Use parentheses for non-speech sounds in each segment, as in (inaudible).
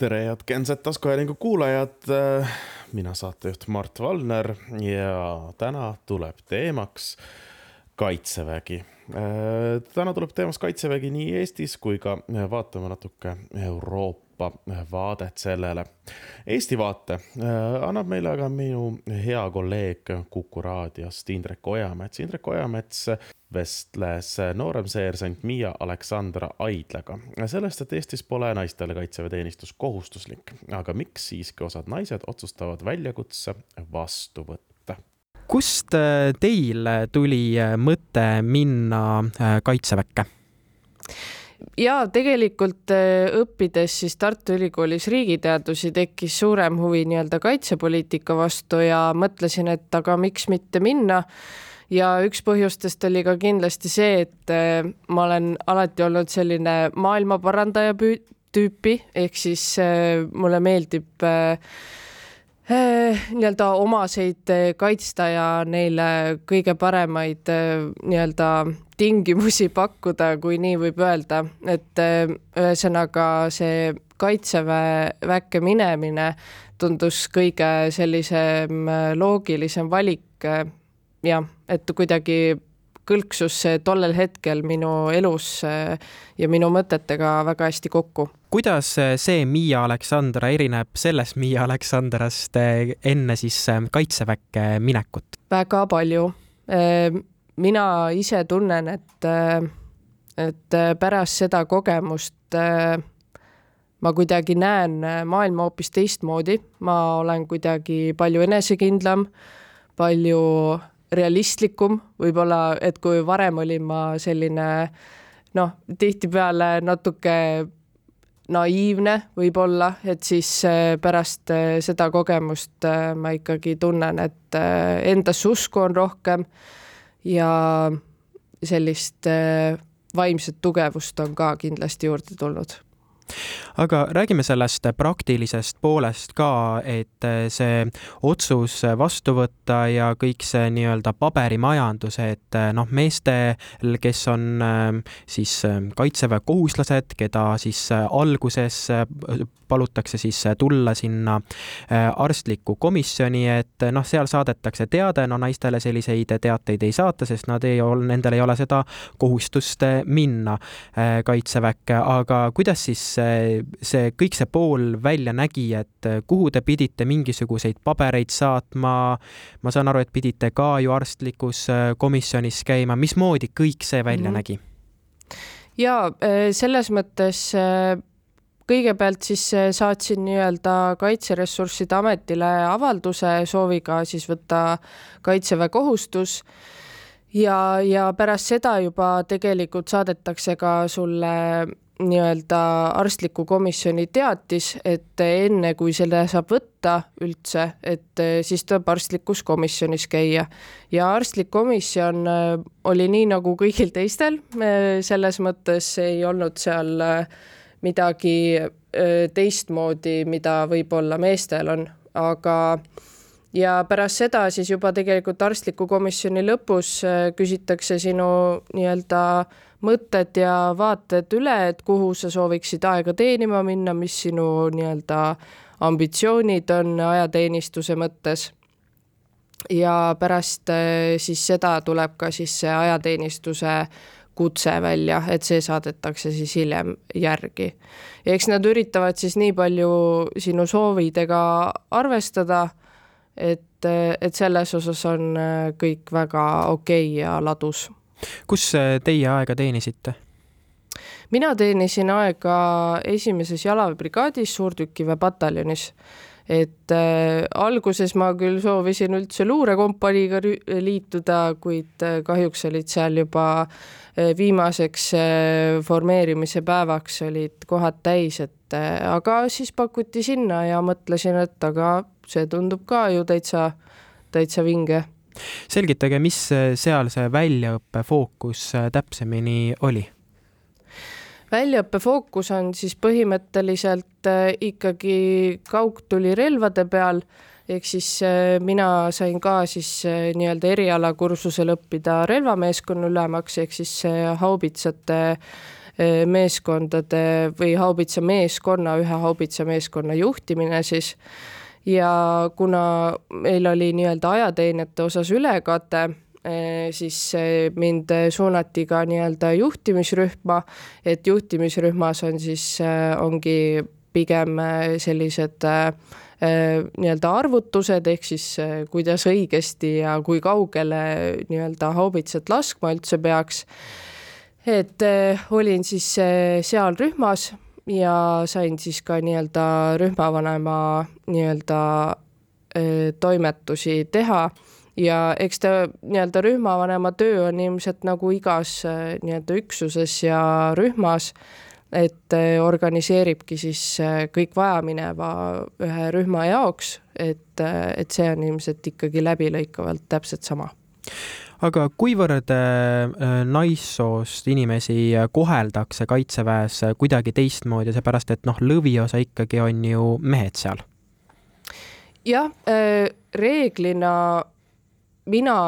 tere, head Genset taskuhäälingu kuulajad. mina saatejuht Mart Valner ja täna tuleb teemaks kaitsevägi. täna tuleb teemaks kaitsevägi nii Eestis kui ka vaatame natuke Euroopa Euroopa vaadet sellele. Eesti vaate äh, annab meile aga minu hea kolleeg Kuku raadiost Indrek Ojamets. Indrek Ojamets vestles nooremseersant Miia Aleksandra Aidlaga sellest, et Eestis pole naistele kaitseväeteenistus kohustuslik, aga miks siiski osad naised otsustavad väljakutse vastu võtta? kust äh, teil tuli mõte minna äh, kaitseväkke? Ja tegelikult äh, õppides siis Tartu Ülikoolis riigiteadusi tekkis suurem huvi nii-öelda kaitsepoliitika vastu ja mõtlesin, et aga miks mitte minna. Ja üks põhjustest oli ka kindlasti see, et äh, ma olen alati olnud selline maailmaparandaja tüüpi, ehk siis äh, mulle meeldib nii-öelda omaseid kaitsta ja neile kõige paremaid nii-öelda tingimusi (laughs) pakkuda, kui nii võib öelda, et ühesõnaga see kaitseväkke minemine tundus kõige sellisem loogilisem valik. Jah, et kuidagi kõlksus see tollel hetkel minu elus ja minu mõtetega väga hästi kokku. kuidas see Miia Aleksandra erineb sellest Miia Aleksandrast enne siis kaitseväkke minekut? väga palju mina ise tunnen, et, et pärast seda kogemust ma kuidagi näen maailma hoopis teistmoodi, ma olen kuidagi palju enesekindlam, palju realistlikum, võib-olla, et kui varem olin ma selline noh, tihtipeale natuke naiivne võib-olla, et siis pärast seda kogemust ma ikkagi tunnen, et endasse usku on rohkem ja sellist vaimset tugevust on ka kindlasti juurde tulnud aga räägime sellest praktilisest poolest ka, et see otsus vastu võtta ja kõik see nii-öelda paberimajandus, et noh, meestel, kes on siis kaitseväekohuslased, keda siis alguses palutakse siis tulla sinna arstlikku komisjoni, et noh, seal saadetakse teade, no naistele selliseid teateid ei saata, sest nad ei ole, nendel ei ole seda kohustust minna kaitseväkke, aga kuidas siis see kõik see pool välja nägi, et kuhu te pidite mingisuguseid pabereid saatma? ma saan aru, et pidite ka ju arstlikus äh, komisjonis käima, mismoodi kõik see välja mm -hmm. nägi? ja äh, selles mõttes äh, kõigepealt siis saatsin nii-öelda Kaitseressursside Ametile avalduse sooviga siis võtta kaitseväe kohustus ja, ja pärast seda juba tegelikult saadetakse ka sulle nii-öelda arstliku komisjoni teatis, et enne kui selle saab võtta üldse, et siis tuleb arstlikus komisjonis käia. ja arstlik komisjon äh, oli nii nagu kõigil teistel, selles mõttes ei olnud seal äh, midagi teistmoodi, mida võib-olla meestel on, aga ja pärast seda siis juba tegelikult arstliku komisjoni lõpus küsitakse sinu nii-öelda mõtted ja vaated üle, et kuhu sa sooviksid aega teenima minna, mis sinu nii-öelda ambitsioonid on ajateenistuse mõttes. ja pärast eh, siis seda tuleb ka siis see ajateenistuse kutse välja, et see saadetakse siis hiljem järgi. eks nad üritavad siis nii palju sinu soovidega arvestada, et, et selles osas on eh, kõik väga okei okay ja ladus kus äh, teie aega teenisite? mina teenisin aega esimeses jalaväebrigaadis suurtükiväepataljonis et äh, alguses ma küll soovisin üldse luurekompaniiga liituda, kuid äh, kahjuks olid seal juba äh, viimaseks äh, formeerimise päevaks olid kohad täis, et äh, aga siis pakuti sinna ja mõtlesin, et aga see tundub ka ju täitsa, täitsa vinge selgitage, mis seal see väljaõppe fookus äh, täpsemini oli? väljaõppe fookus on siis põhimõtteliselt äh, ikkagi kaugtulirelvade peal, ehk siis mina sain ka siis nii-öelda erialakursusel õppida relvameeskonna ülemaks, ehk siis haubitsate meeskondade või haubitsa meeskonna, ühe haubitsa meeskonna juhtimine siis ja kuna meil oli nii-öelda ajateenijate osas ülekate, Eh, siis mind suunati ka nii-öelda juhtimisrühma, et juhtimisrühmas on siis, eh, ongi pigem eh, sellised nii-öelda arvutused, ehk siis kuidas õigesti ja kui kaugele nii-öelda haubitsat laskma üldse peaks. et olin siis seal rühmas ja sain siis ka nii-öelda rühmavanema nii-öelda toimetusi teha. Ja eks ta nii-öelda rühmavanema töö on ilmselt nagu igas äh, nii-öelda üksuses ja rühmas, et äh, organiseeribki siis äh, kõik vajamineva ühe rühma jaoks, et, et see on ilmselt ikkagi läbilõikavalt täpselt sama aga kuivõrd naissoost inimesi koheldakse Kaitseväes kuidagi teistmoodi, seepärast et noh, lõviosa ikkagi on ju mehed seal? jah, reeglina mina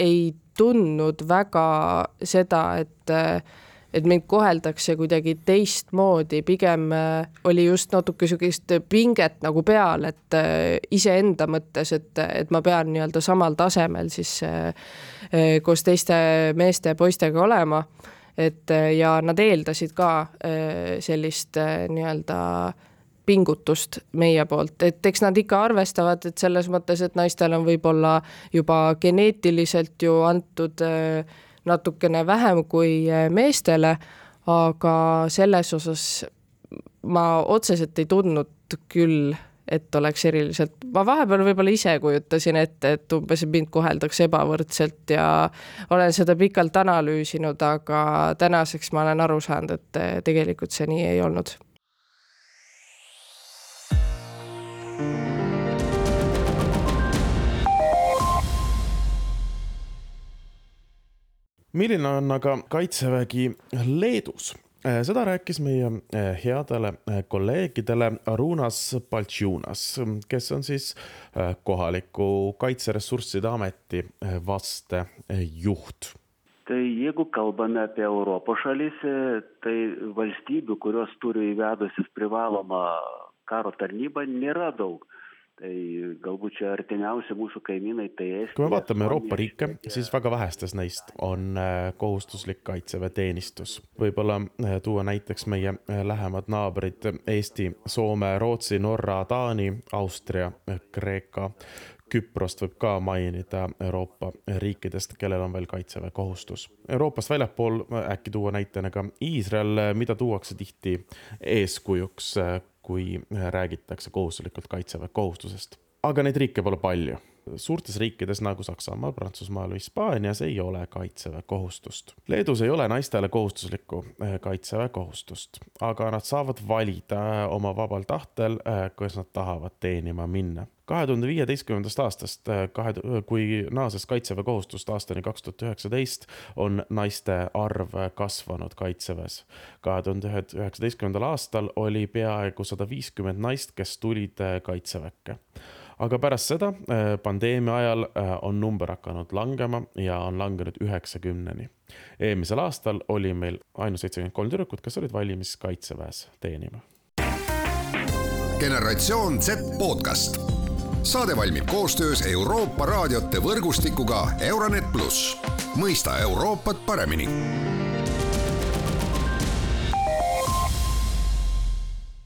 ei tundnud väga seda, et, et mind koheldakse kuidagi teistmoodi, pigem äh, oli just natuke sihukest pinget nagu peal, et äh, iseenda mõttes, et, et ma pean nii-öelda samal tasemel siis äh, koos teiste meeste ja poistega olema. et ja nad eeldasid ka sellist nii-öelda pingutust meie poolt, et eks nad ikka arvestavad, et selles mõttes, et naistel on võib-olla juba geneetiliselt ju antud äh, natukene vähem kui äh, meestele, aga selles osas ma otseselt ei tundnud küll, et oleks eriliselt, ma vahepeal võib-olla ise kujutasin ette, et umbes mind koheldakse ebavõrdselt ja olen seda pikalt analüüsinud, aga tänaseks ma olen aru saanud, et äh, tegelikult see nii ei olnud milline on aga kaitsevägi Leedus? Äh, seda rääkis meie äh, headele äh, kolleegidele Arunas Baltšiunas, kes on siis kohaliku Kaitseressursside Ameti vastejuht. Tai jeigu kalbame apie Europos šalis, tai valstybių, kurios turi įvedusius privalomą karo tarnybą, nėra daug ei galbūt see artimiausia mūsų kaimynai tai Eesti. kui me vaatame Euroopa riike, siis väga vähestes neist on äh, kohustuslik kaitseväeteenistus. võib-olla äh, tuua näiteks meie äh, lähemad naabrid Eesti, Soome, Rootsi, Norra, Taani, Austria, Kreeka. Küprost võib ka mainida Euroopa riikidest, kellel on veel kaitseväe kohustus. Euroopast väljapool äkki tuua näitena ka Iisrael, mida tuuakse tihti eeskujuks kui räägitakse kohustuslikult kaitseväe kohustusest. aga neid riike pole palju. Suurtes riikides nagu Saksamaal, Prantsusmaal või Hispaanias ei ole kaitseväe kohustust. Leedus ei ole naistele kohustuslikku eh, kaitseväe kohustust, aga nad saavad valida oma vabal tahtel, eh, kas nad tahavad teenima minna kahe tuhande viieteistkümnendast aastast, äh, kahe, kui naases kaitseväekohustust aastani kaks tuhat üheksateist, on naiste arv kasvanud kaitseväes. kahe tuhande üheksateistkümnendal aastal oli peaaegu sada viiskümmend naist, kes tulid äh, kaitseväkke aga pärast seda äh, pandeemia ajal on number hakanud langema ja on langenud üheksakümneni. eelmisel aastal oli meil ainult seitsekümmend kolm tüdrukut, kes olid valmis kaitseväes teenima. generatsioon Z podcast saade valmib koostöös Euroopa raadiote võrgustikuga Euronet pluss, mõista Euroopat paremini